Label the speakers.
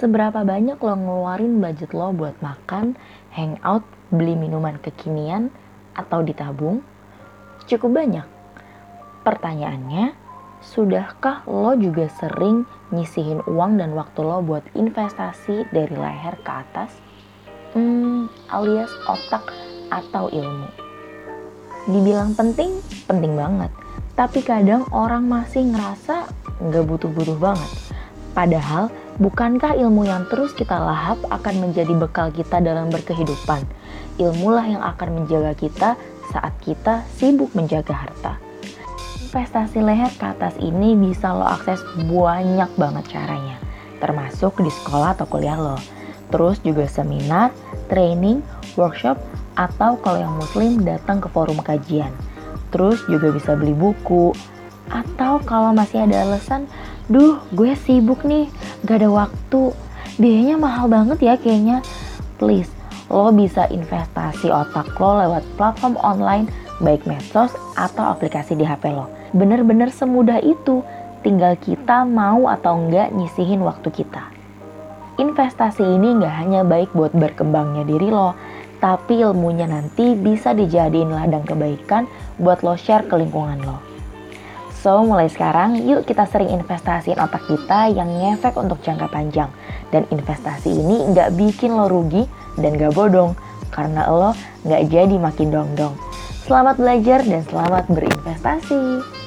Speaker 1: Seberapa banyak lo ngeluarin budget lo buat makan, hangout, beli minuman kekinian, atau ditabung? Cukup banyak. Pertanyaannya, sudahkah lo juga sering nyisihin uang dan waktu lo buat investasi dari leher ke atas? Hmm, alias otak atau ilmu. Dibilang penting, penting banget. Tapi kadang orang masih ngerasa nggak butuh-butuh banget. Padahal Bukankah ilmu yang terus kita lahap akan menjadi bekal kita dalam berkehidupan? Ilmulah yang akan menjaga kita saat kita sibuk menjaga harta. Investasi leher ke atas ini bisa lo akses banyak banget caranya, termasuk di sekolah atau kuliah lo. Terus juga seminar, training, workshop, atau kalau yang muslim datang ke forum kajian. Terus juga bisa beli buku, atau kalau masih ada alasan, duh gue sibuk nih, gak ada waktu, biayanya mahal banget ya kayaknya. Please, lo bisa investasi otak lo lewat platform online, baik medsos atau aplikasi di HP lo. Bener-bener semudah itu, tinggal kita mau atau enggak nyisihin waktu kita. Investasi ini nggak hanya baik buat berkembangnya diri lo, tapi ilmunya nanti bisa dijadiin ladang kebaikan buat lo share ke lingkungan lo. So, mulai sekarang yuk kita sering investasiin otak kita yang ngefek untuk jangka panjang. Dan investasi ini nggak bikin lo rugi dan nggak bodong, karena lo nggak jadi makin dong-dong. Selamat belajar dan selamat berinvestasi.